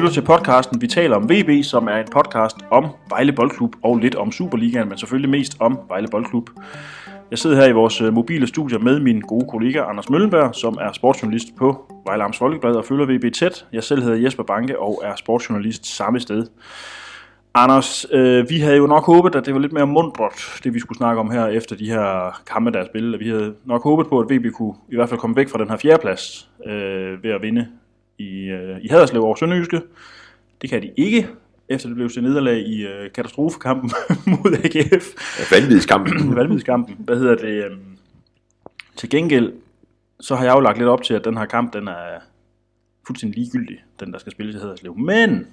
lytter til podcasten Vi taler om VB, som er en podcast om Vejle Boldklub og lidt om Superligaen, men selvfølgelig mest om Vejle Boldklub. Jeg sidder her i vores øh, mobile studie med min gode kollega Anders Møllenberg, som er sportsjournalist på Vejle Amts Folkeblad og følger VB tæt. Jeg selv hedder Jesper Banke og er sportsjournalist samme sted. Anders, øh, vi havde jo nok håbet, at det var lidt mere mundret, det vi skulle snakke om her efter de her kampe, der er spillet. Vi havde nok håbet på, at VB kunne i hvert fald komme væk fra den her fjerdeplads øh, ved at vinde i, øh, i Haderslev over Sønderjyske. Det kan de ikke, efter det blev til nederlag i øh, katastrofekampen mod AGF. Ja, vanvidskampen. Vanvidskampen. Hvad hedder det? Øh, til gengæld, så har jeg jo lagt lidt op til, at den her kamp, den er fuldstændig ligegyldig, den der skal spilles i Haderslev. Men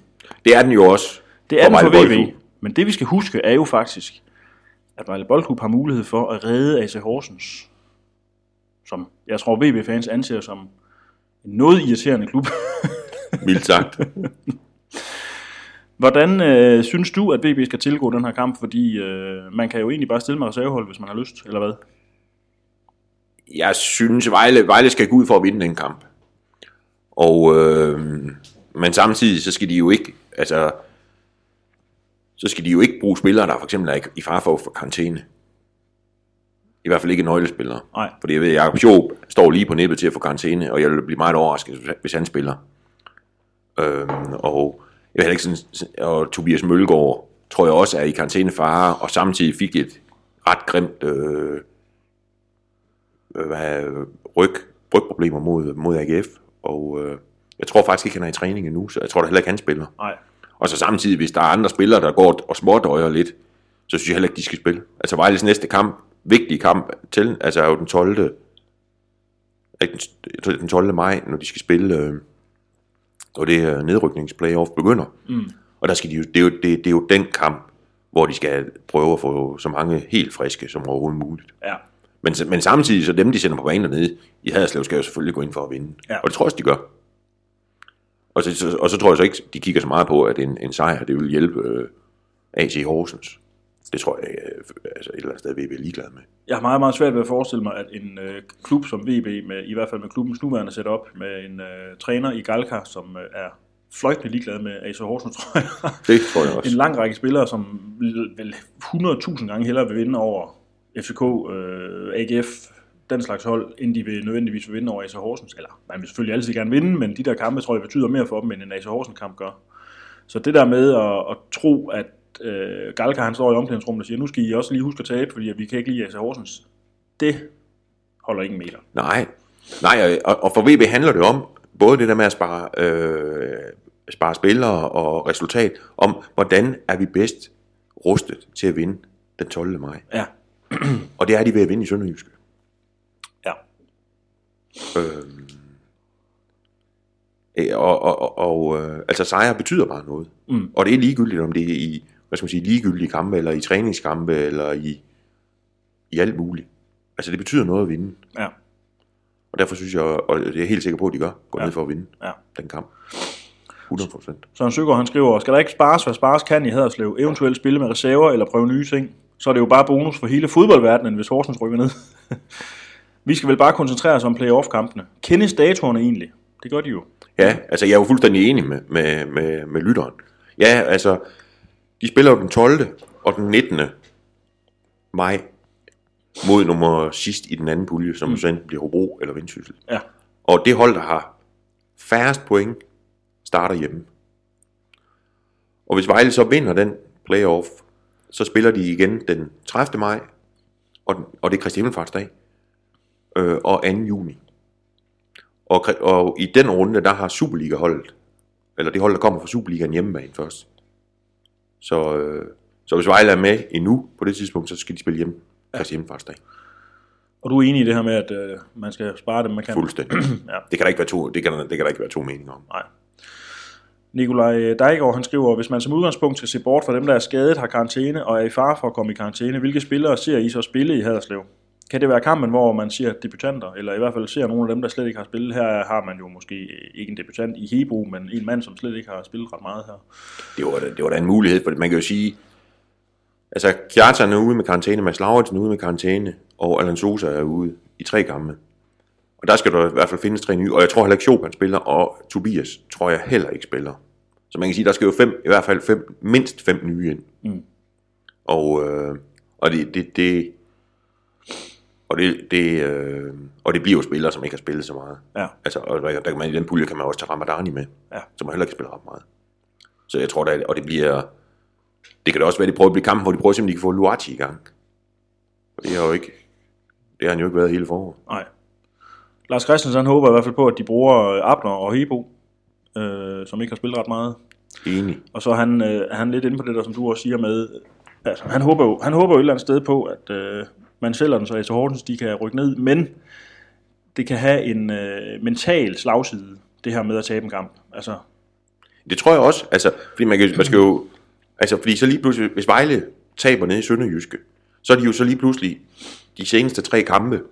Det er den jo også. det er den for VB. Boldklub. Men det vi skal huske er jo faktisk, at Vejle Boldklub har mulighed for at redde AC Horsens, som jeg tror VB-fans anser som noget irriterende klub. Mildt sagt. Hvordan øh, synes du, at VB skal tilgå den her kamp? Fordi øh, man kan jo egentlig bare stille med reservehold, hvis man har lyst, eller hvad? Jeg synes, Vejle, Vejle skal gå ud for at vinde den kamp. Og, øh, men samtidig, så skal de jo ikke, altså, så skal de jo ikke bruge spillere, der for eksempel er i- far for karantæne. I hvert fald ikke nøglespillere. Nej. Fordi jeg ved, at Jacob Schoop står lige på nippet til at få karantæne, og jeg vil blive meget overrasket, hvis- han spiller. Øhm, og jeg heller ikke sådan, og Tobias Mølgaard tror jeg også er i karantænefare, og samtidig fik et ret grimt øh, øh, hvad, ryg, rygproblemer mod, mod AGF. Og øh, jeg tror faktisk ikke, han er i træning endnu, så jeg tror da heller ikke, han spiller. Nej. Og så samtidig, hvis der er andre spillere, der går og smådøjer lidt, så synes jeg heller ikke, de skal spille. Altså Vejles næste kamp, vigtig kamp til, altså er jo den 12. Ikke den, jeg tror, det er den 12. maj, når de skal spille, øh, og det er nedrykningsplayoff begynder. Mm. Og der skal de jo, det, er jo, det, det er jo den kamp, hvor de skal prøve at få så mange helt friske som overhovedet muligt. Ja. Men, men samtidig, så dem, de sender på banen dernede i Haderslev, skal jo selvfølgelig gå ind for at vinde. Ja. Og det tror jeg også, de gør. Og så, så, og så tror jeg så ikke, de kigger så meget på, at en, en sejr, det vil hjælpe øh, AC Horsens. Det tror jeg øh, altså et eller andet sted, vi er ligeglade med. Jeg har meget, meget svært ved at forestille mig, at en øh, klub som VB, med, i hvert fald med klubbens nuværende setup, med en øh, træner i Galka, som øh, er fløjtende ligeglad med AC Horsens, tror jeg. Det tror jeg også. en lang række spillere, som vil, vil 100.000 gange hellere vil vinde over FCK, øh, AGF, den slags hold, end de vil nødvendigvis vil vinde over AC Horsens. Eller man vil selvfølgelig altid gerne vinde, men de der kampe, tror jeg, betyder mere for dem, end en AC Horsens kamp gør. Så det der med at, at tro, at øh, Galka han står i omklædningsrummet og siger, nu skal I også lige huske at tabe, fordi vi kan ikke lide AC Horsens. Det holder ingen meter. Nej, Nej og, og for VB handler det om, både det der med at spare, øh, spare spillere og resultat, om hvordan er vi bedst rustet til at vinde den 12. maj. Ja. Og det er de ved at vinde i Sønderjyske. Ja. Øhm, øh, og, og, og, og øh, altså sejre betyder bare noget. Mm. Og det er ligegyldigt, om det er i hvad skal man sige, ligegyldige kampe, eller i træningskampe, eller i, i alt muligt. Altså det betyder noget at vinde. Ja. Og derfor synes jeg, og det er jeg helt sikker på, at de gør, gå Ja. ned for at vinde Ja. den kamp. 100 procent. Søren Søgaard, han skriver, skal der ikke spares, hvad spares kan i Haderslev, eventuelt spille med reserver eller prøve nye ting, så er det jo bare bonus for hele fodboldverdenen, hvis Horsens rykker ned. Vi skal vel bare koncentrere os om playoff-kampene. Kendes datorerne egentlig? Det gør de jo. Ja, altså jeg er jo fuldstændig enig med, med, med, med lytteren. Ja, altså, de spiller jo den 12. og den 19. maj mod nummer sidst i den anden pulje, som mm. så enten bliver Hobro eller Vendsyssel. Ja. Og det hold, der har færrest point, starter hjemme. Og hvis Vejle så vinder den playoff, så spiller de igen den 30. maj, og, den, og det er Kristi Himmelfartsdag, øh, og 2. juni. Og, og i den runde, der har Superliga-holdet, eller det hold, der kommer fra Superligaen hjemmebane først. Så, øh, så hvis Vejle er med endnu på det tidspunkt, så skal de spille hjemme Kristi Himmelfartsdag. Og du er enig i det her med, at øh, man skal spare dem, man kan? Fuldstændig. Ja. Det kan der ikke være to, det kan, der- det kan der ikke være to meninger om. Nej. Nikolaj Dejgaard, han skriver, hvis man som udgangspunkt skal se bort fra dem, der er skadet, har karantæne og er i fare for at komme i karantæne, hvilke spillere ser I så spille i Haderslev? Kan det være kampen, hvor man ser debutanter, eller i hvert fald ser nogle af dem, der slet ikke har spillet? Her har man jo måske ikke en debutant i Hebro, men en mand, som slet ikke har spillet ret meget her. Det var, da- det var da en mulighed, for man kan jo sige, altså Kjartan er ude med karantæne, Mads Lauritsen er ude med karantæne, og Alan Sosa er ude i tre kampe. Og der skal der i hvert fald findes tre nye, og jeg tror heller ikke Chopin spiller, og Tobias tror jeg heller ikke spiller. Så man kan sige, der skal jo fem, i hvert fald fem, mindst fem nye ind. Mm. Og, øh, og det, det, det og det, det, øh, og det bliver jo spillere, som ikke har spillet så meget. Ja. Altså, og der, der kan man, i den pulje kan man også tage Ramadani med, Ja. som heller ikke spiller ret meget. Så jeg tror, da, og det bliver, det kan da også være, at de prøver at blive kampen, hvor de prøver simpelthen, de kan få Luati i gang. Og det har jo ikke, det har han jo ikke været hele foråret. Nej. Lars Christensen han håber i hvert fald på, at de bruger øh, Abner og Hebo, øh, som ikke har spillet ret meget. Enig. Og så er han, øh, han lidt inde på det der, som du også siger med, altså, han, håber jo, han håber jo et eller andet sted på, at øh, man sælger den, så AC Horsens de kan rykke ned, men det kan have en øh, mental slagside, det her med at tabe en kamp. Altså, Det tror jeg også, altså, fordi man, kan, man skal jo, altså, fordi så lige pludselig, hvis Vejle taber ned i Sønderjyske, så er de jo så lige pludselig, de seneste tre kampe,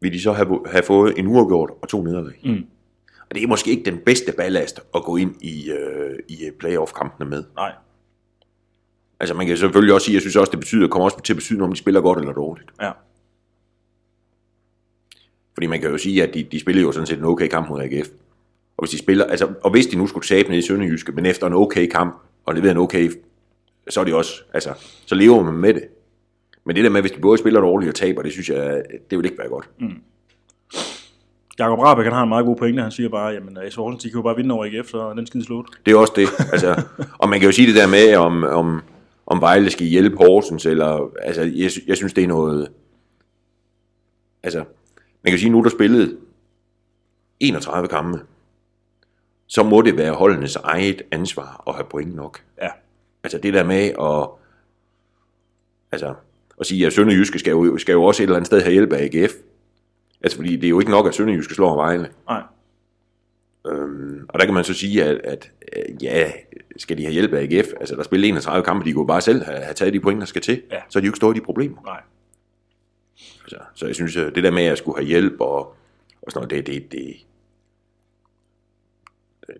vil de så have, have fået en uafgjort og to nederlag. Mm. Og det er måske ikke den bedste ballast at gå ind i, øh, i playoff-kampene med. nej. Altså man kan selvfølgelig også sige, jeg synes også, det betyder, kommer også til at betyde, om de spiller godt eller dårligt. Ja. Fordi man kan jo sige, at de, de spillede jo sådan set en okay kamp mod AGF. Og hvis de spiller, altså, og hvis de nu skulle tabe ned i Sønderjyske, men efter en okay kamp, og levere en okay, så er de også, altså, så lever man med det. Men det der med, hvis de både spiller dårligt og taber, det synes jeg, det vil ikke være godt. Jakob Rabeck, han har en meget god pointe, han siger bare, jamen AC Horsens, de kan jo bare vinde over AGF, så den skide slut. Det er også det. Altså, og man kan jo sige det der med, om, om, om Vejle skal hjælpe Horsens, eller, altså, jeg, jeg synes, det er noget, altså, man kan sige, nu er der spillet 31 kampe, så må det være holdenes eget ansvar at have point nok. Ja. Altså det der med at, altså, at sige, at Sønderjyske skal jo, skal jo også et eller andet sted have hjælp af AGF. Altså fordi det er jo ikke nok, at Sønderjyske slår Vejle. Nej. Øhm, og der kan man så sige, at, at ja, skal de have hjælp af AGF? Altså der spiller 31 kampe, de kunne bare selv have, have taget de point, der skal til. Ja. Så er de jo ikke stået i de problemer. Nej. Altså, så jeg synes, at det der med, at jeg skulle have hjælp og, og sådan noget, det, det, det,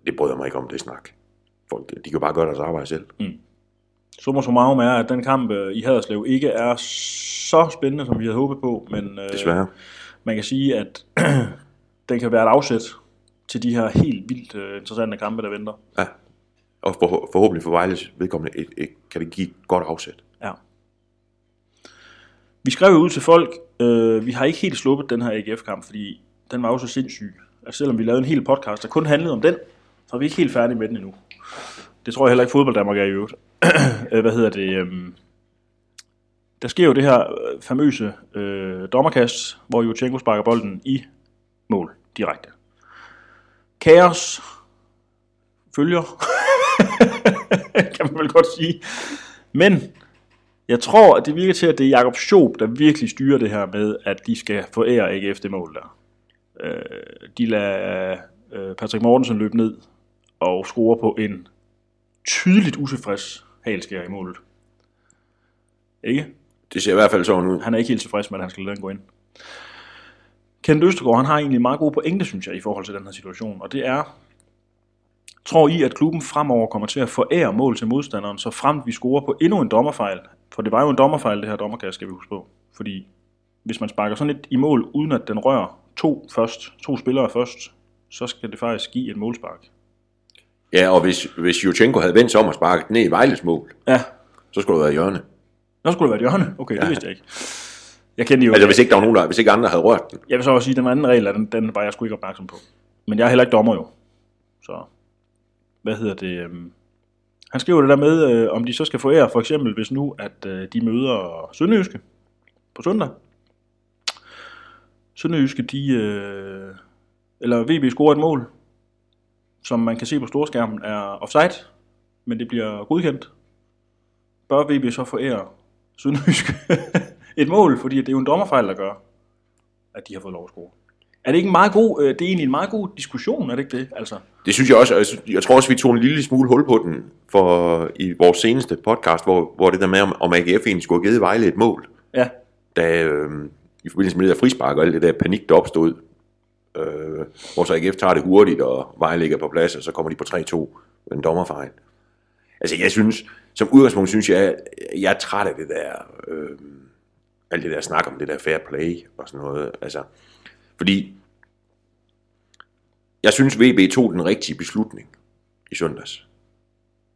det bryder mig ikke om, det snak. Folk, de kan bare gøre deres arbejde selv. Summa summarum er, at den kamp øh, i Haderslev ikke er så spændende, som vi havde håbet på, men øh, Desværre. man kan sige, at den kan være et afsæt til de her helt vildt øh, interessante kampe, der venter. Ja. Og for, forhåbentlig for Vejles vedkommende et, et, kan det give et godt afsæt. Ja. Vi skrev jo ud til folk, øh, vi har ikke helt sluppet den her AGF-kamp, fordi den var jo så sindssyg. Altså selvom vi lavede en hel podcast, der kun handlede om den, så er vi ikke helt færdige med den endnu. Det tror jeg heller ikke fodbold Danmark er i øvrigt. Øh, hvad hedder det? øhm, Der sker jo det her øh, famøse øh, dommerkast, hvor Jutjenko sparker bolden i mål direkte. Kaos følger, kan man vel godt sige. Men jeg tror, at det virker til, at det er Jakob Schob, der virkelig styrer det her med, at de skal forære AGF det mål der. Øh, de lader øh, Patrick Mortensen løbe ned og score på en tydeligt utilfreds halskær i målet. Ikke? Det ser i hvert fald sådan ud. Han er ikke helt tilfreds med, at han skal lade den gå ind. Kent Østergaard, han har egentlig en meget god pointe, synes jeg, i forhold til den her situation. Og det er, tror I, at klubben fremover kommer til at forære mål til modstanderen, så frem vi scorer på endnu en dommerfejl? For det var jo en dommerfejl, det her dommerkast, skal vi huske på. Fordi hvis man sparker sådan et i mål, uden at den rører to først, to spillere først, så skal det faktisk give et målspark. Ja, og hvis, hvis Jutchenko havde vendt sig om og sparket ned i Vejles mål, Ja, så skulle det være hjørne. nå skulle det være et hjørne. Okay, det Ja. vidste jeg ikke. Jeg kender jo Altså hvis ikke der var nogen, der, hvis ikke andre havde rørt den. Jeg vil så også sige, at den anden regel, den, den var jeg sgu ikke opmærksom på. Men jeg er heller ikke dommer jo. Så, hvad hedder det? øhm, Han skriver det der med, øh, om de så skal få ære, for eksempel hvis nu, at øh, de møder Sønderjyske på søndag. Sønderjyske, de, øh, eller VB scorer et mål, som man kan se på storskærmen er offside, men det bliver godkendt. Bør VB så få ære Sønderjyske et mål, fordi det er jo en dommerfejl, der gør, at de har fået lov at score. Er det ikke en meget god, øh, det er egentlig en meget god diskussion, er det ikke det? Altså, Det synes jeg også, og jeg, synes, jeg tror også, vi tog en lille smule hul på den for, i vores seneste podcast, hvor, hvor det der med, om, om AGF egentlig skulle have givet Vejle et mål, ja, da, øh, i forbindelse med det der frispark og alt det der panik, der opstod, øh, hvor så AGF tager det hurtigt, og Vejle ligger på plads, og så kommer de på 3-2 med en dommerfejl. Altså jeg synes, som udgangspunkt synes jeg, jeg er træt af det der, øh, alt det der snak om det der fair play og sådan noget, altså, fordi jeg synes VB tog den rigtige beslutning i søndags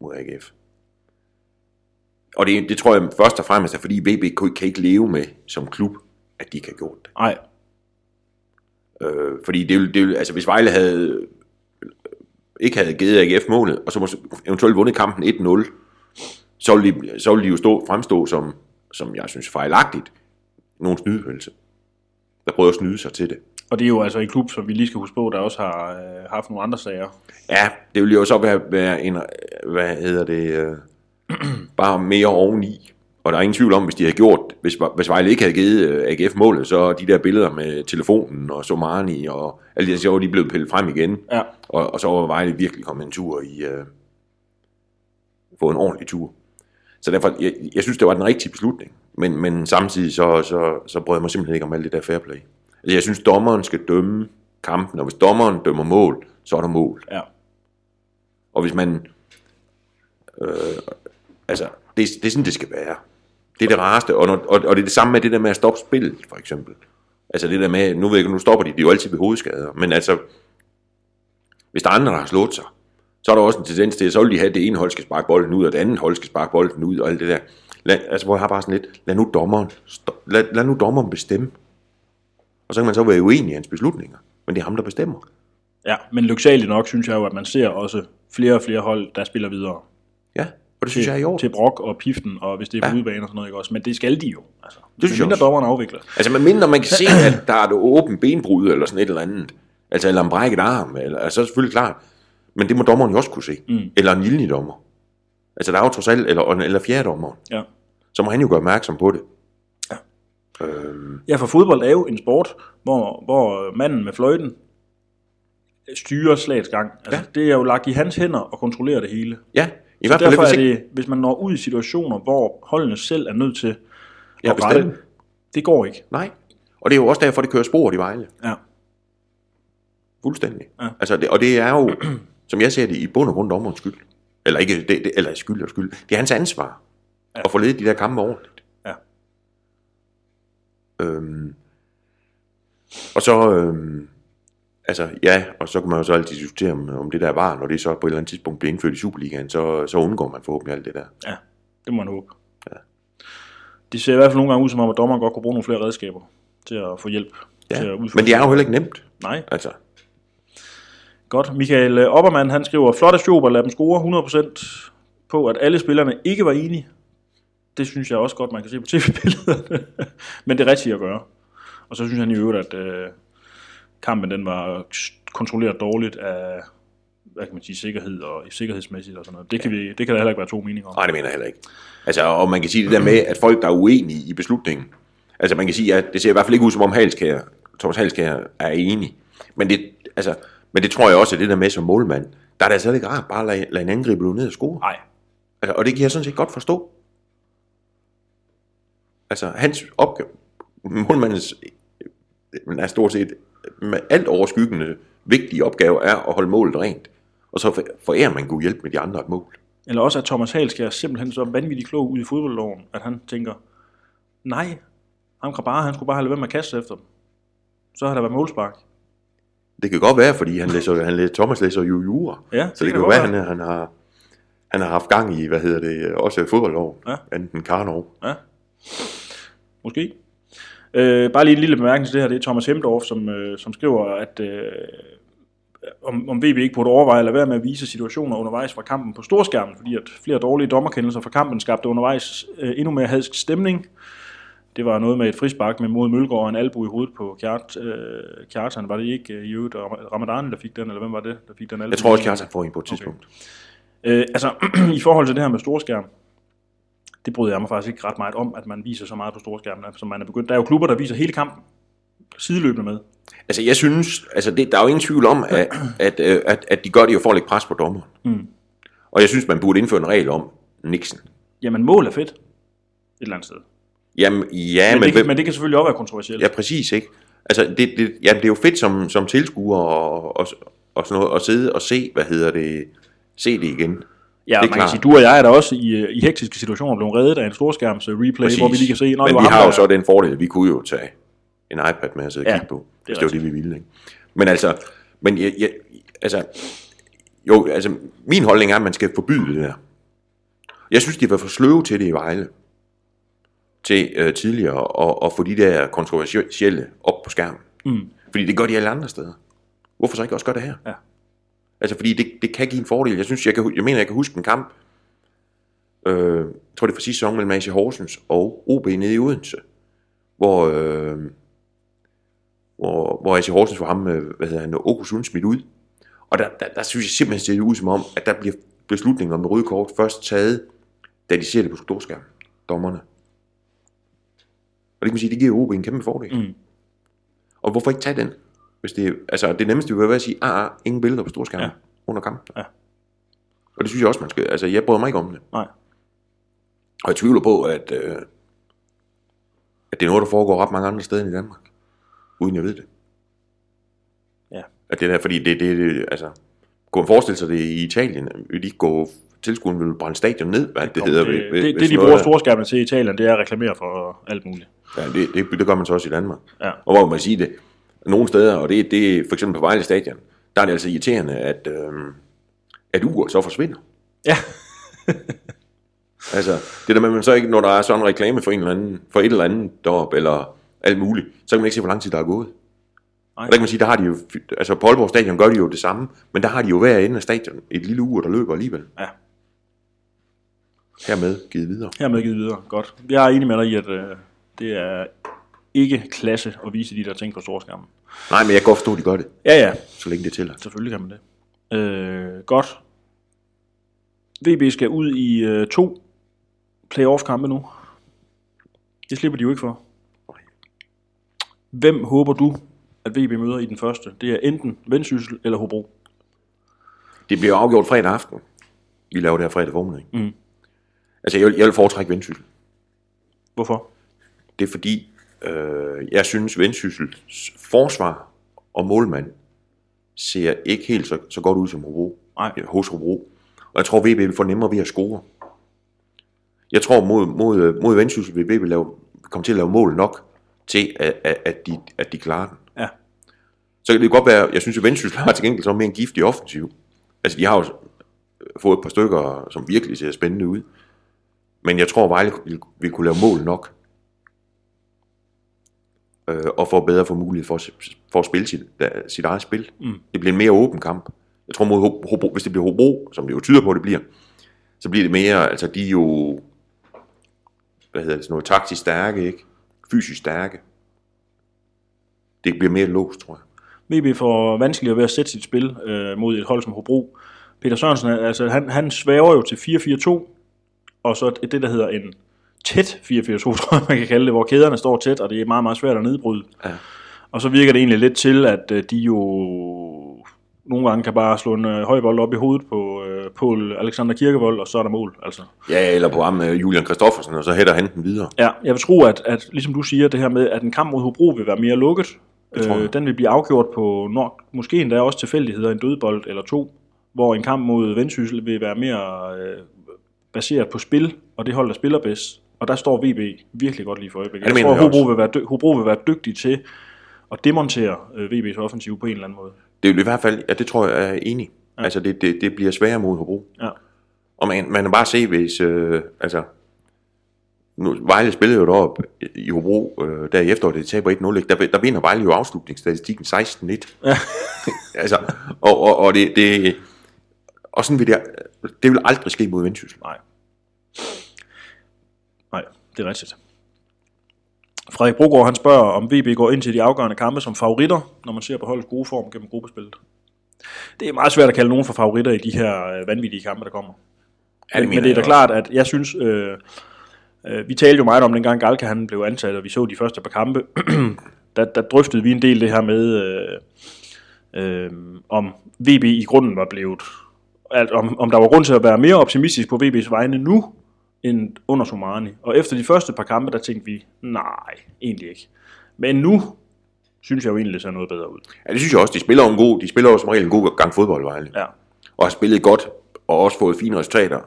mod AGF. Og det, det tror jeg først og fremmest er, fordi VB kan ikke leve med som klub, at de ikke har gjort det. Nej, Øh, fordi det det altså hvis Vejle havde ikke havde givet AGF målet, og så måske eventuelt vundet kampen 1-0, så ville de, så ville de jo stå, fremstå som, som jeg synes fejlagtigt, nogen snydelse. Der prøver at snyde sig til det. Og det er jo altså en klub, som vi lige skal huske på, der også har øh, haft nogle andre sager. Ja, det ville jo så være, være en, hvad hedder det, øh, bare mere oveni. Og der er ingen tvivl om, hvis de havde gjort, hvis, hvis Vejle ikke havde givet øh, AGF målet, så de der billeder med telefonen og Somani og alle de der, så var de blevet pillet frem igen. Ja, Og, og så var Vejle virkelig kommet en tur i, øh, få en ordentlig tur. Så derfor, jeg, jeg synes, det var den rigtige beslutning. Men, men samtidig så, så, så brød jeg mig simpelthen ikke om alt det der fair play. Altså jeg synes, dommeren skal dømme kampen, og hvis dommeren dømmer mål, så er der mål. ja. Og hvis man... Øh, altså, det, det er sådan, det skal være. Det er det rareste, og, når, og, og det er det samme med det der med at stoppe spillet, for eksempel. Altså det der med, nu ved jeg ikke, nu stopper de, de er jo altid ved hovedskader, men altså, hvis der er andre, der har slået sig, så er der også en tendens til, at så vil de have, at det ene hold skal sparke bolden ud, og det andet hold skal sparke bolden ud, og alt det der. Lad, altså, hvor jeg har bare sådan lidt, lad nu dommeren, lad, lad nu dommeren bestemme. Og så kan man så være uenig i hans beslutninger, men det er ham, der bestemmer. ja. Men lyksaligt nok, synes jeg jo, at man ser også flere og flere hold, der spiller videre. Ja, og det synes jeg er i orden. Til brok og piften, og hvis det er på Ja. udebane og sådan noget, ikke også? Men det skal de jo. Altså, Det synes jeg mindre også. dommeren afvikler. Altså, man mindre man kan se, at der er et åbent benbrud, eller sådan et eller andet. Altså, eller en brækket arm, eller, altså, så er det selvfølgelig klart. Men det må dommeren jo også kunne se. Mm. Eller en lille dommer. Altså, der er jo trods alt, eller, eller fjerde dommer. Ja. Så må han jo gøre opmærksom på det. Ja. Øhm, Ja, for fodbold er jo en sport, hvor, hvor manden med fløjten styrer slagets gang. Altså, Ja. Det er jo lagt i hans hænder at kontrollere det hele. ja, i Så hvert fald, derfor er det, hvis man når ud i situationer, hvor holdene selv er nødt til Ja, at bestemme. rette, det går ikke. nej. Og det er jo også derfor, det kører spor i Vejle. Ja. Fuldstændig. Ja. Altså, det, og det er jo, som jeg ser det, i bund og grund dommerens skyld. Eller ikke, det, det, eller skyld og skyld. Det er hans ansvar. Ja. At få ledet de der kampe ordentligt. Øhm, og så, øhm, altså ja, og så kan man jo så altid diskutere om, om det der var, når det så på et eller andet tidspunkt bliver indført i Superligaen, så, så undgår man forhåbentlig alt det der. Ja, det må man håbe. Ja. Det ser i hvert fald nogle gange ud som om, at dommeren godt kunne bruge nogle flere redskaber til at få hjælp. Ja. Til at Men det er jo heller ikke nemt. Nej, Altså, godt. Michael Oppermann, han skriver, flotte Schober, lad dem score 100% på, at alle spillerne ikke var enige. Det synes jeg også godt, man kan se på tv-billederne. Men det er rigtigt at gøre. Og så synes han i øvrigt, at øh, kampen den var kontrolleret dårligt af hvad kan man sige, sikkerhed og sikkerhedsmæssigt og sådan noget. Det kan, vi, det kan der heller ikke være to meninger om. nej, det mener jeg heller ikke. Altså, og man kan sige det der med, at folk, der er uenige i beslutningen, altså man kan sige, at det ser i hvert fald ikke ud, som om Halskær, Thomas Halskær er enig. Men det, altså, men det tror jeg også, at det der med som målmand, der er det altså ikke rart bare at lade, lade en angriber ned og score. Nej, Altså, og det kan jeg sådan set godt forstå. Altså, hans opgave, målmandens, er stort set med alt overskyggende vigtige opgave er at holde målet rent. Og så forærer man god hjælp med de andre et mål. Eller også at Thomas Halskær er simpelthen så vanvittigt klog ud i fodboldloven, at han tænker, nej, ham Krabar, han skulle bare have lade være med at kaste efter dem. Så har der været målspark. Det kan godt være, fordi han læser, han læser, Thomas læser jo jura. Ja, så det, kan jo være, at han, er- han, har, han har haft gang i, hvad hedder det, også fodboldloven. Ja. Enten Karnov. Ja. Måske. Øh, bare lige en lille bemærkning til det her. Det er Thomas Hemdorf, som, øh, som skriver, at øh, om, om VB ikke burde overveje lade være med at vise situationer undervejs fra kampen på storskærmen, fordi at flere dårlige dommerkendelser fra kampen skabte undervejs øh, endnu mere hadsk stemning. Det var noget med et frispark med mod Mølgaard og en albu i hovedet på Kjart, øh, Kjartan. Var det ikke øh, i øvrigt Ramadan, der fik den, eller hvem var det, der fik den albu? Jeg tror også, Kjartan får en på et tidspunkt. Øh, altså, i forhold til det her med storskærm, det bryder jeg mig faktisk ikke ret meget om, at man viser så meget på storskærmen, som man er begyndt. Der er jo klubber, der viser hele kampen sideløbende med. Altså, jeg synes, altså det, der er jo ingen tvivl om, at, at, øh, at, at de gør det jo for at lægge pres på dommeren. Mm. Og jeg synes, man burde indføre en regel om Nixon. Jamen, mål er fedt. Et eller andet sted. Jamen, ja, Men, men, det, kan, men det kan selvfølgelig også være kontroversielt. ja, præcis, ikke? Altså, det, det, jamen, det er jo fedt som, som tilskuer og, og, og sådan noget, at sidde og se, hvad hedder det, se det igen. Ja, det er man kan klart. sige, du og jeg er da også i, øh, i hektiske situationer blevet reddet af en storskærms replay, Præcis. hvor vi lige kan se, når Men vi har jo så den fordel, at vi kunne jo tage en iPad med og sidde og Ja, kigge på, det er hvis det var det, vi ville. Ikke? Men altså, men jeg, jeg, altså, Jo, altså, min holdning er, at man skal forbyde det der. Jeg synes, de var for sløve til det i Vejle. Til øh, tidligere at, at få de der kontroversielle op på skærmen. Mm. Fordi det gør de alle andre steder. Hvorfor så ikke også gøre det her? Ja. Altså, fordi det, det kan give en fordel. Jeg synes, jeg, kan, jeg mener, jeg kan huske en kamp, øh, jeg tror det var sidste sæson mellem AC Horsens og OB nede i Odense, hvor, øh, hvor, hvor AC Horsens får ham, øh, hvad hedder han, Okusund smidt ud. Og der, der, der synes jeg simpelthen, det ud som om, at der bliver beslutningen om det røde kort først taget, da de ser det på storskærm, dommerne. Og det kan man sige, det giver OB en kæmpe fordel. Mm. Og hvorfor ikke tage den? Hvis det, altså det nemmeste vil være at sige, ah, ah ingen billeder på storskærmen Ja. under kampen. Ja. Og det synes jeg også, man skal. Altså, jeg bryder mig ikke om det. Nej. Og jeg tvivler på, at, øh, at det er noget, der foregår ret mange andre steder end i Danmark. Uden jeg ved det. Ja. At det der, fordi det, det, det altså, kunne man forestille sig det i Italien, vil de ikke gå, tilskuerne vil brænde stadion ned, hvad det, det hedder. det, ved- ved- det, det, de bruger storskærmene til i Italien, det er at reklamere for alt muligt. Ja, det, det, det gør man så også i Danmark. Ja. Og hvor man sige det, nogle steder, og det, det er for eksempel på Vejle Stadion, der er det altså irriterende, at, øhm, at uret så forsvinder. Ja. Altså, det der med, man så ikke, når der er sådan en reklame for, en eller anden, for et eller andet derop, eller alt muligt, så kan man ikke se, hvor lang tid der er gået. Nej. Og der kan man sige, der har de jo, altså på Aalborg Stadion gør de jo det samme, men der har de jo hver ende af stadion et lille ur, der løber alligevel. Ja. Hermed givet videre. Hermed givet videre. Godt. Jeg er enig med dig i, at øh, det er ikke klasse at vise de der ting på storskærmen. Nej, men jeg kan godt forstå, at de gør det, Ja, ja. så længe det tæller. Selvfølgelig kan man det. Øh, godt. VB skal ud i øh, to playoff-kampe nu. Det slipper de jo ikke for. Hvem håber du, at VB møder i den første? Det er enten Vendsyssel eller Hobro. Det bliver jo afgjort fredag aften. Vi laver det her fredag formiddag. Mm. Altså, jeg vil, jeg vil foretrække Vendsyssel. Hvorfor? Det er fordi, øh, jeg synes, Vendsyssels forsvar og målmand ser ikke helt så, så godt ud som Hobro. Nej. Hos Hobro. Og jeg tror, VB vil få nemmere ved at score. Jeg tror, mod, mod, mod Vendsyssel vil VB lave, komme til at lave mål nok til, at, at, at, de, at de klarer den. Ja. Så kan det godt være, jeg synes, at Vendsyssel har til gengæld så mere en giftig offensiv. Altså, de har jo fået et par stykker, som virkelig ser spændende ud. Men jeg tror, Vejle vil, vil kunne lave mål nok. Øh, og få bedre for mulighed for, at- for at spille sit, sit eget spil. Mm. Det bliver en mere åben kamp. Jeg tror, mod Ho- Hobro, hvis det bliver Hobro, som det jo tyder på, det bliver, så bliver det mere, altså de er jo, hvad hedder det, sådan noget taktisk stærke, ikke? Fysisk stærke. Det bliver mere låst, tror jeg. VB får vanskeligere ved at sætte sit spil øh, mod et hold som Hobro. Peter Sørensen, altså, han, han svæver jo til 4-4-2, og så det, der hedder en tæt 4-4-2, tror jeg, man kan kalde det, hvor kæderne står tæt, og det er meget, meget svært at nedbryde. Ja. Og så virker det egentlig lidt til, at øh, de jo nogle gange kan bare slå en øh, høj bold op i hovedet på øh, Paul Alexander Kirkevold, og så er der mål. Altså. Ja, eller på ham, øh, Julian Kristoffersen, og så hætter han den videre. Ja, jeg vil tro, at, at ligesom du siger, det her med, at en kamp mod Hobro vil være mere lukket. Øh, den vil blive afgjort på nok, måske endda også tilfældigheder, en dødbold eller to, hvor en kamp mod Vendsyssel vil være mere øh, baseret på spil, og det hold, der spiller bedst. Og der står VB virkelig godt lige for øjeblikket. Ja, jeg tror, Hobro vil, være dy- Hobro vil være dygtig til at demontere øh, VB's offensiv på en eller anden måde. Det er i hvert fald, ja, det tror jeg jeg er enig. Ja. Altså, det, det, det bliver sværere mod Hobro. Ja. Og man, man kan bare se, hvis, øh, altså, nu, Vejle spillede jo derop i Hobro, øh, der i efteråret, det taber 1-0, ikke? der, der vinder Vejle jo afslutningsstatistikken 16-1. Ja. altså, og, og, og det, det, og sådan vil det, det vil aldrig ske mod Vendsyssel. Nej. Det er rigtigt. Frederik Brogaard, han spørger, om VB går ind til de afgørende kampe som favoritter, når man ser på holdets gode form gennem gruppespillet. Det er meget svært at kalde nogen for favoritter i de her øh, vanvittige kampe, der kommer. Ja, men, mener men det er da klart, at jeg synes, øh, øh, vi talte jo meget om dengang Galka han blev ansat, og vi så de første par kampe, der, der drøftede vi en del det her med, øh, øh, om VB i grunden var blevet, at, om, om der var grund til at være mere optimistisk på VB's vegne nu, end under Somani. Og efter de første par kampe, der tænkte vi, nej, egentlig ikke. Men nu synes jeg jo egentlig, det ser noget bedre ud. Ja, det synes jeg også. De spiller en god, de spiller jo som regel en god gang fodbold, Vejle. Ja, Og har spillet godt, og også fået fine resultater,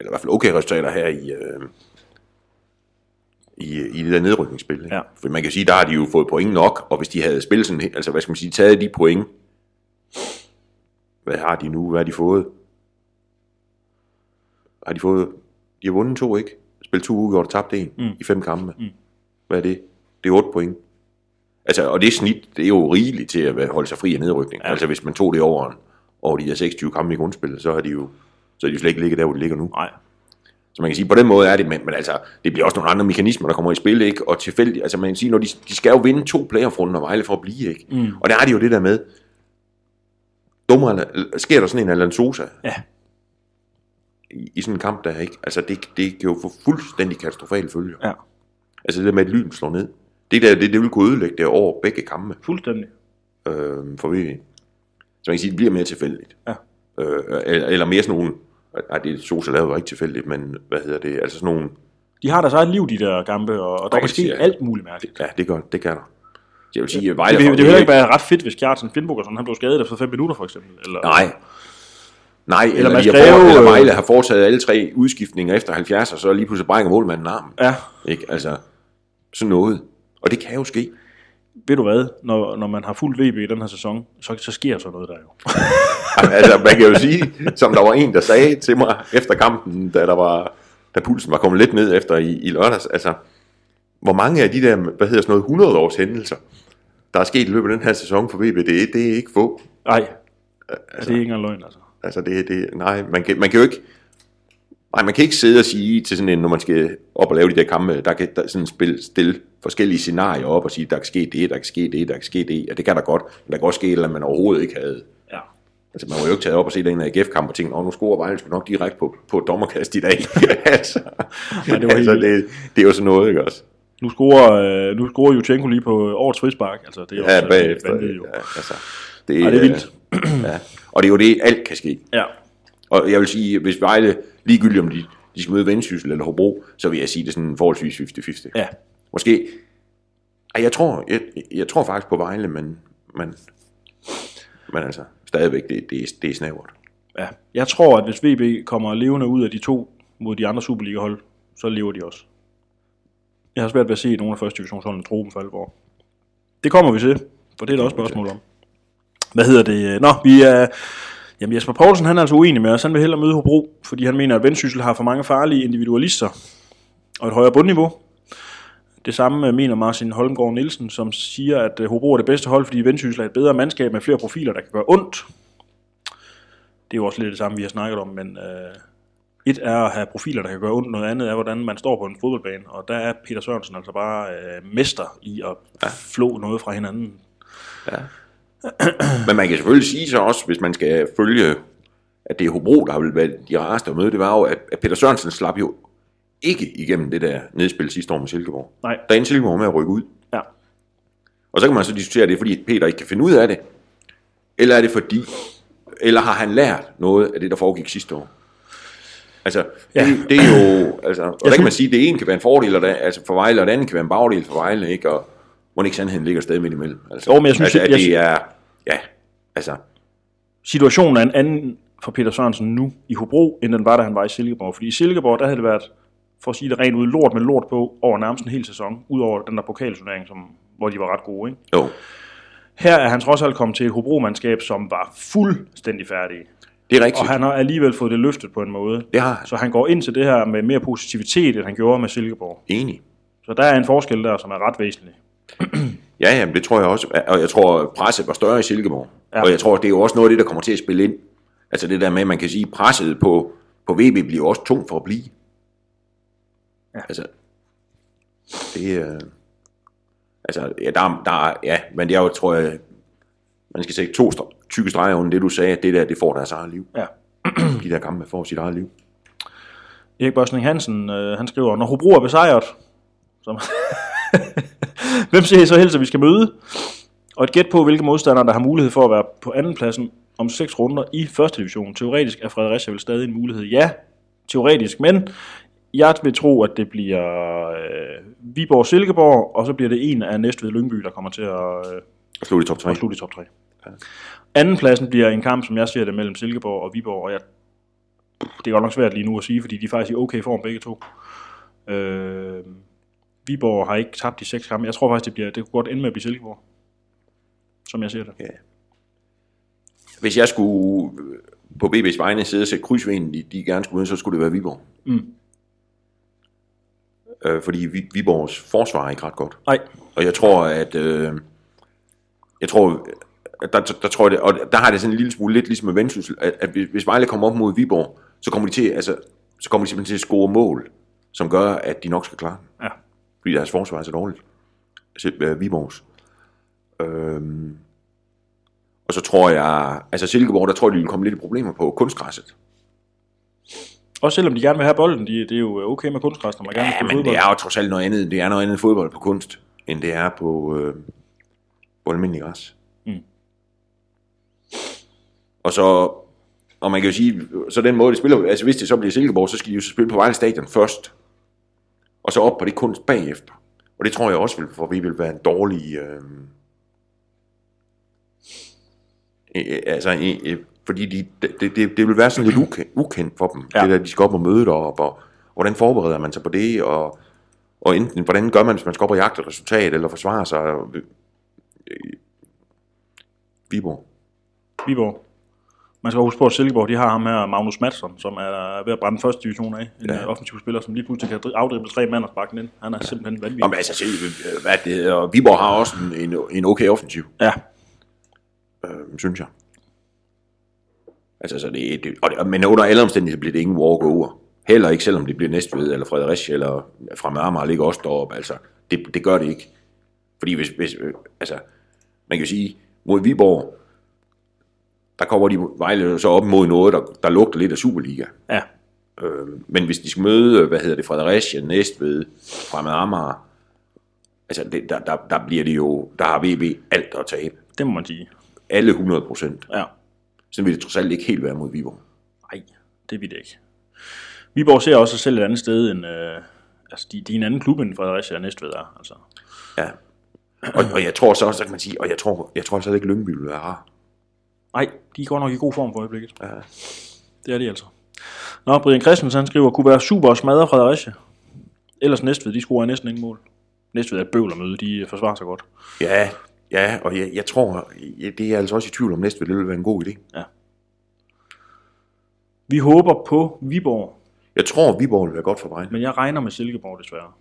eller i hvert fald okay resultater her i, øh, i, i det der nedrykningsspil. ikke? Ja. For man kan sige, der har de jo fået point nok, og hvis de havde spillet sådan, altså hvad skal man sige, taget de point hvad har de nu? Hvad har de fået? Har de fået... De har vundet to, ikke? Spillet to uger og tabt en mm. i fem kampe. Mm. Hvad er det? Det er 8 point. Altså, og det snit, det er jo rigeligt til at holde sig fri af nedrykning. Ja. Altså, hvis man tog det over, over de her 26 kampe i grundspillet, så har de jo så er de jo slet ikke ligget der, hvor de ligger nu. Nej. Så man kan sige, på den måde er det, men, men altså, det bliver også nogle andre mekanismer, der kommer i spil, ikke? Og tilfældigt, altså man kan sige, når de, de skal jo vinde to playoff-runder Vejle for at blive, ikke? Mm. Og der er det jo det der med, dummere, sker der sådan en Alan Sosa Ja. I, i sådan en kamp der, ikke? Altså det, det kan jo få fuldstændig katastrofale følger. Ja. Altså det der med, at lyn slår ned. Det der, det, det vil kunne ødelægge det over begge kampe Fuldstændig. øh, for VV. Så man kan sige, det bliver mere tilfældigt. Ja. Øh, eller, eller mere sådan nogle, nej, det Sosa lavede jo ikke tilfældigt, men hvad hedder det, altså sådan nogle, De har deres eget liv, de der gampe, og, og der kan ske ja. alt muligt mærkeligt. ja, det gør, det kan der. Jeg vil sige, Det, Vejle det, for- det ville ikke være ret fedt, hvis Kjartan Finnbog og sådan, han blev skadet efter 5 minutter for eksempel. Eller, Nej. Nej, eller, eller, Mads Greve, for, eller øh, Vejle har foretaget alle tre udskiftninger efter 70, og så lige pludselig brækker målmanden armen. Ja, Ikke? Altså, sådan noget. Og det kan jo ske. ved du hvad, når, når man har fuldt VB i den her sæson, så, så sker sådan noget der jo. altså, man kan jo sige, som der var en, der sagde til mig efter kampen, da, der var, da pulsen var kommet lidt ned efter i, i lørdags, altså, hvor mange af de der, hvad hedder sådan noget, 100 års hændelser, der er sket i løbet af den her sæson for VB, det, er- det er ikke få. Nej, altså, det er ikke engang løgn, altså. Altså, det, det, nej, man kan, man kan jo ikke, nej, man kan ikke sidde og sige til sådan en, når man skal op og lave de der kampe, der kan der sådan spille, stille forskellige scenarier op og sige, der kan ske det, der kan ske det, der kan ske det, og det kan der godt, men der kan også ske et eller andet, man overhovedet ikke havde. Ja. Altså, man var jo ikke taget op og se den AGF-kamp og tænkt, nu scorer Vejle sgu nok direkte på, på dommerkast i dag. altså, Ja, det var altså helt det, det, er jo sådan noget, ikke også? Nu scorer, øh, nu scorer Jutjenko lige på årets frispark, altså det er Ja, også bagefter. vanvittigt jo. Ja, altså, det, Ej, det er vildt. ja. Og det er jo det, alt kan ske. Ja, Og jeg vil sige, hvis Vejle, ligegyldigt om de, de skal møde Vendsyssel eller Hobro, så vil jeg sige, det er sådan forholdsvis 50-50. ja. Måske, ej, jeg tror, jeg, jeg tror faktisk på Vejle, men, men, men altså, stadigvæk, det, det, er, det er snævert. ja. Jeg tror, at hvis VB kommer levende ud af de to mod de andre Superliga-hold, så lever de også. Jeg har svært ved at se nogle af første divisionsholdene tro dem for alvor. Det kommer vi til, for det er der også spørgsmål om. Hvad hedder det? Nå, vi er... Jamen Jesper Poulsen, han er altså uenig med os. Han vil hellere møde Hobro, fordi han mener, at Vendsyssel har for mange farlige individualister og et højere bundniveau. Det samme øh, mener Martin Holmgaard Nielsen, som siger, at øh, Hobro er det bedste hold, fordi Vendsyssel er et bedre mandskab med flere profiler, der kan gøre ondt. Det er jo også lidt det samme, vi har snakket om, men øh, et er at have profiler, der kan gøre ondt, noget andet er, hvordan man står på en fodboldbane, og der er Peter Sørensen altså bare øh, mester i at ja. flå noget fra hinanden. Men man kan selvfølgelig sige så også, hvis man skal følge, at det er Hobro, der vil være de rareste at møde, det var jo, at, at Peter Sørensen slap jo ikke igennem det der nedspil sidste år med Silkeborg. Nej. Der endte Silkeborg med at rykke ud. Ja. Og så kan man så diskutere, er det fordi Peter ikke kan finde ud af det, eller er det fordi, eller har han lært noget af det, der foregik sidste år? Altså, Ja. det, det er jo, altså, og der kan man sige, at det ene kan være en fordel altså for Vejle, og det andet kan være en bagdel for Vejle, ikke? Og må ikke sandheden ligger et sted midt imellem. Altså, Jo, men jeg synes, altså, at jeg- det er, ja, altså, situationen er en anden for Peter Sørensen nu i Hobro, end den var, da han var i Silkeborg. Fordi i Silkeborg, der havde det været, for at sige det rent ud, lort med lort på over nærmest en hel sæson, udover den der pokalturnering, som, hvor de var ret gode. Ikke? jo, Her er han trods alt kommet til et Hobro-mandskab, som var fuldstændig færdige. det er rigtigt. Og han har alligevel fået det løftet på en måde. Det har han. Så han går ind til det her med mere positivitet, end han gjorde med Silkeborg. Enig. Så der er en forskel der, som er ret væsentlig. Ja, jamen, det tror jeg også. Og jeg tror, presset var større i Silkeborg. Ja. Og jeg tror, det er jo også noget af det, der kommer til at spille ind. Altså det der med, at man kan sige, presset på, på VB bliver også tungt for at blive. Ja. Altså, det er... Altså, ja, der, der, er- ja, men det er jo, tror jeg, man skal sætte to tykke streger under det, du sagde, at det der, det får deres eget liv. Ja. De der kampe får sit eget liv. Erik Børsning Hansen, øh, han skriver, når Hobro er besejret, som hvem siger I så helst, at vi skal møde? Og et gæt på, hvilke modstandere, der har mulighed for at være på andenpladsen om seks runder i første division. Teoretisk er Fredericia vel stadig en mulighed. Ja, teoretisk, men jeg vil tro, at det bliver øh, Viborg-Silkeborg, og så bliver det en af Næstved Lyngby, der kommer til at, øh, slutte i top 3. at slutte i top 3. Andenpladsen bliver en kamp, som jeg ser det, mellem Silkeborg og Viborg, og jeg, det er godt nok svært lige nu at sige, fordi de er faktisk i okay form begge to. Øh, Viborg har ikke tabt de seks kampe. Jeg tror faktisk, det, bliver, det kunne godt ende med at blive Silkeborg, som jeg ser det. Ja. hvis jeg skulle øh, på BB's vegne sidde og sætte kryds ved en, de, de gerne skulle møde, så skulle det være Viborg. Mm. Øh, fordi Vi- Viborgs forsvar er ikke ret godt. Nej, Og jeg tror, at... Øh, jeg tror, der, der, der, tror jeg, det, og der har det sådan en lille smule lidt ligesom med Vendsyssel, at, at hvis- hvis Vejle kommer op mod Viborg, så kommer de til, altså, så kommer de simpelthen til at score mål, som gør, at de nok skal klare den. ja. Fordi deres forsvar er så dårligt. Altså, øh, Viborgs. Øhm, og så tror jeg, altså Silkeborg, der tror jeg, de vil komme lidt i problemer på kunstgræsset. Også selvom de gerne vil have bolden, de, det er jo okay med kunstgræs, når man gerne vil Ja, spille men fodbold. det er jo trods alt noget andet. Det er noget andet fodbold på kunst, end det er på, øh, på almindelig græs. Mm. Og så, og man kan jo sige, så den måde, de spiller, altså hvis det så bliver Silkeborg, så skal de jo spille på Vejle Stadion først, og så op på det kunst bagefter. Og det tror jeg også for vi vil være en dårlig, øh, øh, altså, øh, øh, fordi de, det, det, det vil være sådan lidt ukendt, ukendt for dem, Ja. det der, de skal op og møde derop, og hvordan forbereder man sig på det, og, og enten, hvordan gør man, hvis man skal op og jagte et resultat, eller forsvare sig, øh, Viborg. Viborg. Man skal huske på, at Silkeborg de har ham her, Magnus Madsen, som er ved at brænde første division af. En Ja. ja. offensiv spiller, som lige pludselig kan afdrible tre mand og sparke den ind. Han er ja. simpelthen vanvittig. Nå, men altså, se, øh, hvad det hedder, og Viborg har også en, en, en okay offensiv, Ja, øh, synes jeg. Altså, så det, det, og det, men under alle omstændigheder bliver det ingen walk-over. Heller ikke, selvom det bliver Næstved, eller Fredericia, eller fra Amager ligger også deroppe. Altså, det, det gør det ikke. Fordi hvis, hvis øh, altså, man kan jo sige, mod Viborg, der kommer de Vejle så op mod noget, der, der lugter lidt af Superliga. ja. Øh, men hvis de skal møde, hvad hedder det, Fredericia, Næstved, Fremad Amager, altså det, der, der, der bliver det jo, der har VB alt at tabe. Det må man sige. Alle 100 procent. Ja. Så vil det trods alt ikke helt være mod Viborg. Nej, det vil det ikke. Viborg ser også sig selv et andet sted end... Øh, altså, de, de er en anden klub end Fredericia og Næstved er. Altså. Ja. Og, og jeg tror så også, at man sige, og jeg tror, jeg tror altså ikke, Lyngby vil være rar. Nej, de går nok i god form for øjeblikket. Ja. Det er de altså. Nå, Brian Christensen han skriver, kunne være super og smadre Fredericia. Ellers Næstved, de scorer næsten ingen mål. Næstved er bøvl at møde, de forsvarer sig godt. Ja, ja, og jeg, jeg tror, jeg, det er altså også i tvivl om næste, det vil være en god idé. Vi håber på Viborg, Jeg tror, Viborg vil være godt for Vejle. men jeg regner med Silkeborg desværre.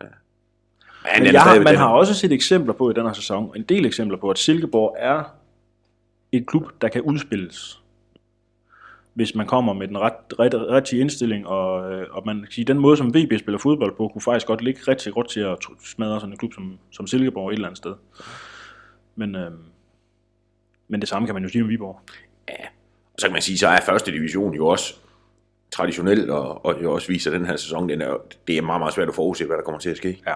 Men, Men jeg, har, man har også set eksempler på i den her sæson, en del eksempler på, at Silkeborg er et klub, der kan udspilles. Hvis man kommer med den ret, ret, rigtige indstilling, og, øh, og man kan sige, den måde, som VB spiller fodbold på, kunne faktisk godt ligge rigtig godt til at smadre sådan en klub som, som Silkeborg et eller andet sted. Men, øh, men det samme kan man jo sige om Viborg. Og så kan man sige, så er første division jo også traditionelt, og, og det også viser den her sæson, den er, det er meget, meget svært at forudse, hvad der kommer til at ske. Ja.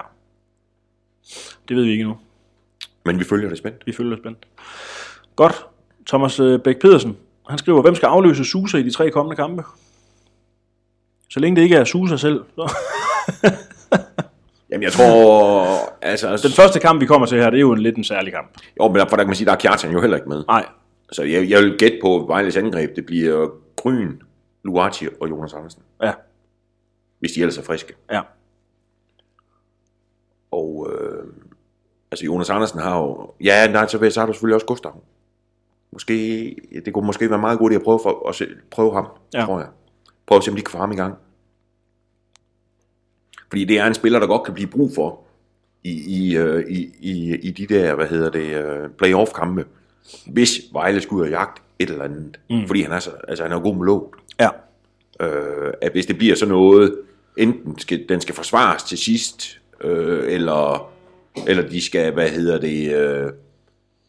Det ved vi ikke endnu. Men vi følger det spændt. Vi følger det spændt. Godt. Thomas øh, Bæk Pedersen, han skriver, hvem skal afløse Susa i de tre kommende kampe? Så længe det ikke er Susa selv. Så. Jamen jeg tror, altså, Den første kamp, vi kommer til her, det er jo en lidt en særlig kamp. jo, men der, for der kan man sige, der er Kjartan jo heller ikke med. Nej, Så jeg, jeg vil gætte på Vejles angreb, det bliver Gryn, Luati og Jonas Andersen, ja, hvis de ellers er friske. ja. Og øh, altså Jonas Andersen har jo, ja, nej, så, så har du selvfølgelig også Gustav. Måske, det kunne måske være meget godt at prøve, for, at se, prøve ham, Ja. tror jeg. Prøve at se, om de kan få ham i gang. Fordi det er en spiller, der godt kan blive brug for i, i, øh, i, i, i de der, hvad hedder det, øh, playoff-kampe, hvis Vejle skulle ud og jagte et eller andet. Mm. Fordi han er, så, altså, han er god med låg. Ja, Øh, at hvis det bliver sådan noget, enten skal, den skal forsvares til sidst, øh, eller, eller de skal, hvad hedder det, øh,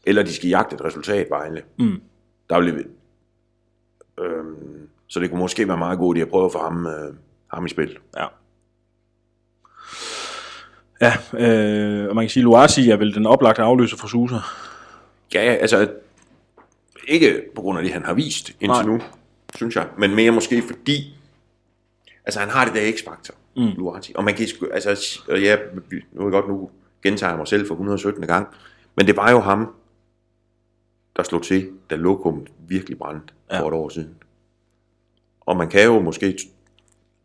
eller de skal jagte et resultat, Vejle. Mm. Der vil, øh, så det kunne måske være meget godt at prøve at få ham, øh, ham i spil. ja. Ja, øh, og man kan sige, at Luasi er vel den oplagte afløser for Susa. Ja, altså, ikke på grund af det, han har vist indtil Nej. nu, synes jeg, men mere måske fordi, altså han har det der x-faktor, mm. Luati. Og man kan altså, og ja, nu er jeg godt nu gentager jeg mig selv for 117. gang, men det var jo ham, der slog til, da lokummet virkelig brændte Ja. for et år siden. Og man kan jo måske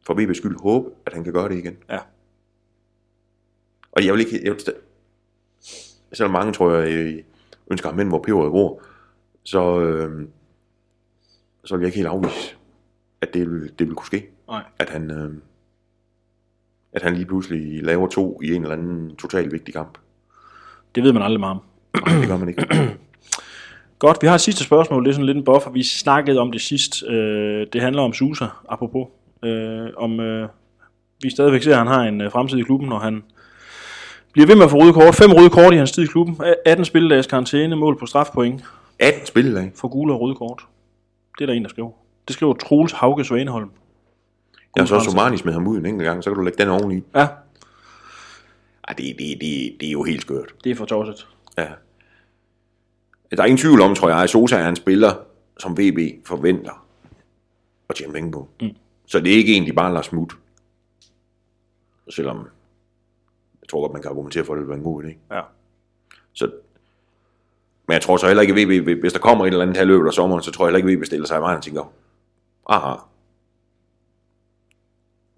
for VB's skyld håbe, at han kan gøre det igen. Ja. Og jeg vil ikke, jeg vil, selvom mange tror jeg øh, ønsker ham hen, hvor peberet gror, så, øh, så vil jeg ikke helt afvise, at det vil, det vil kunne ske. Nej. At han, øh, at han lige pludselig laver to i en eller anden totalt vigtig kamp. Det ved man aldrig meget om. Nej, det gør man ikke. Godt, vi har et sidste spørgsmål. Det er sådan lidt en buffer. Vi snakkede om det sidst. Øh, det handler om Susa, apropos. Øh, om øh, vi stadigvæk ser, at han har en øh, fremtid i klubben, og han bliver ved med at få røde kort. Fem røde kort i hans tid i klubben. 18 spilledags karantæne, mål på strafpoint 18 spillelag. for gule og røde kort. Det er der en, der skriver. Det skriver Troels Hauge Svaneholm. Jeg så grænse. Somani smed ham ud en enkelt gang, så kan du lægge den oveni. Ja, Ej, det, det, det, det er jo helt skørt. det er for tosset. Ja. Der er ingen tvivl om, tror jeg, at Sosa er en spiller, som VB forventer at tjene penge på. Mm. Så det er ikke en, de bare lader smut. Selvom jeg tror godt, man kan argumentere for, at det være en god idé. Ja. Så, men jeg tror så heller ikke, at VB, hvis der kommer et eller andet her løbet af sommeren, så tror jeg heller ikke, at VB stiller sig i vejen og tænker, aha.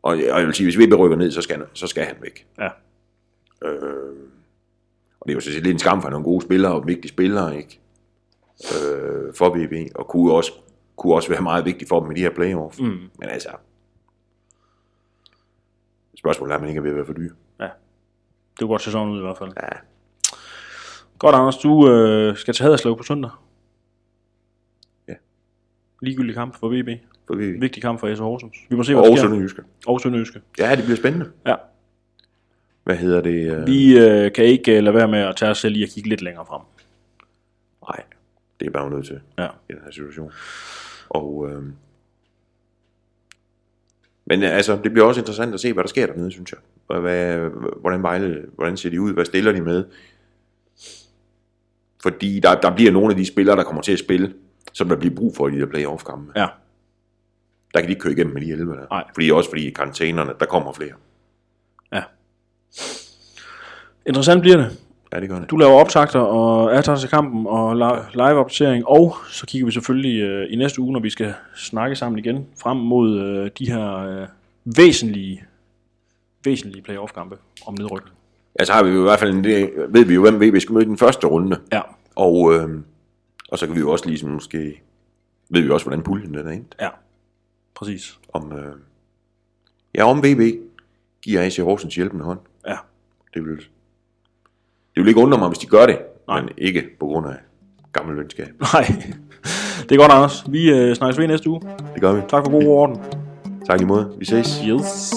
Og jeg, og jeg vil sige, hvis VB rykker ned, så skal han, så skal han væk. Ja. Øh, og det er jo så lidt en skam for nogle gode spillere og vigtige spillere, ikke? Øh, for VB, og kunne også, kunne også være meget vigtigt for dem i de her playoff. Mm. Men altså, spørgsmålet er, om man ikke er ved at være for dyr. ja. Det kunne godt sådan ud i hvert fald. Ja, Godt, Anders. Du øh, skal til Haderslev på søndag. Ja. Ligegyldig kamp for VB. for VB. Vigtig kamp for SO Horsens. Vi må se, hvad Og der sker. Sønderjyske. Og Sønderjyske. Ja, det bliver spændende. Ja. Hvad hedder det? Øh, Vi øh, kan ikke øh, lade være med at tage os selv i at kigge lidt længere frem. Nej, det er bare nødt til Ja. i den her situation. Og, øh, men altså, det bliver også interessant at se, hvad der sker dernede, synes jeg. Og Hvad, hvordan, Vejle, hvordan ser de ud? Hvad stiller de med? Fordi der, der bliver nogle af de spillere, der kommer til at spille, som der bliver brug for i de der playoff-kampe. Ja. Der kan de ikke køre igennem med de 11 der. Nej. Fordi også fordi i karantænerne, der kommer flere. Ja. Interessant bliver det. Ja, det gør det. Du laver optagter og er til kampen og li- live-opdatering, og så kigger vi selvfølgelig øh, i næste uge, når vi skal snakke sammen igen, frem mod øh, de her øh, væsentlige, væsentlige playoff-kampe om nedrykning. Ja, så har vi jo i hvert fald en, det, ved vi jo, hvem vi skal møde i den første runde. Ja, Og, øh, og så kan vi jo også ligesom måske, ved vi også, hvordan puljen den er endt. ja, præcis. Om, øh, ja, om VB giver AC Horsens hjælpende hånd. Ja, Det vil, det vil ikke undre mig, hvis de gør det, Nej. men ikke på grund af gammel venskab. nej. Det er godt, Anders. Vi øh, snakkes ved næste uge. Det gør vi. Tak for god orden. Tak i måde. Vi ses. Yes.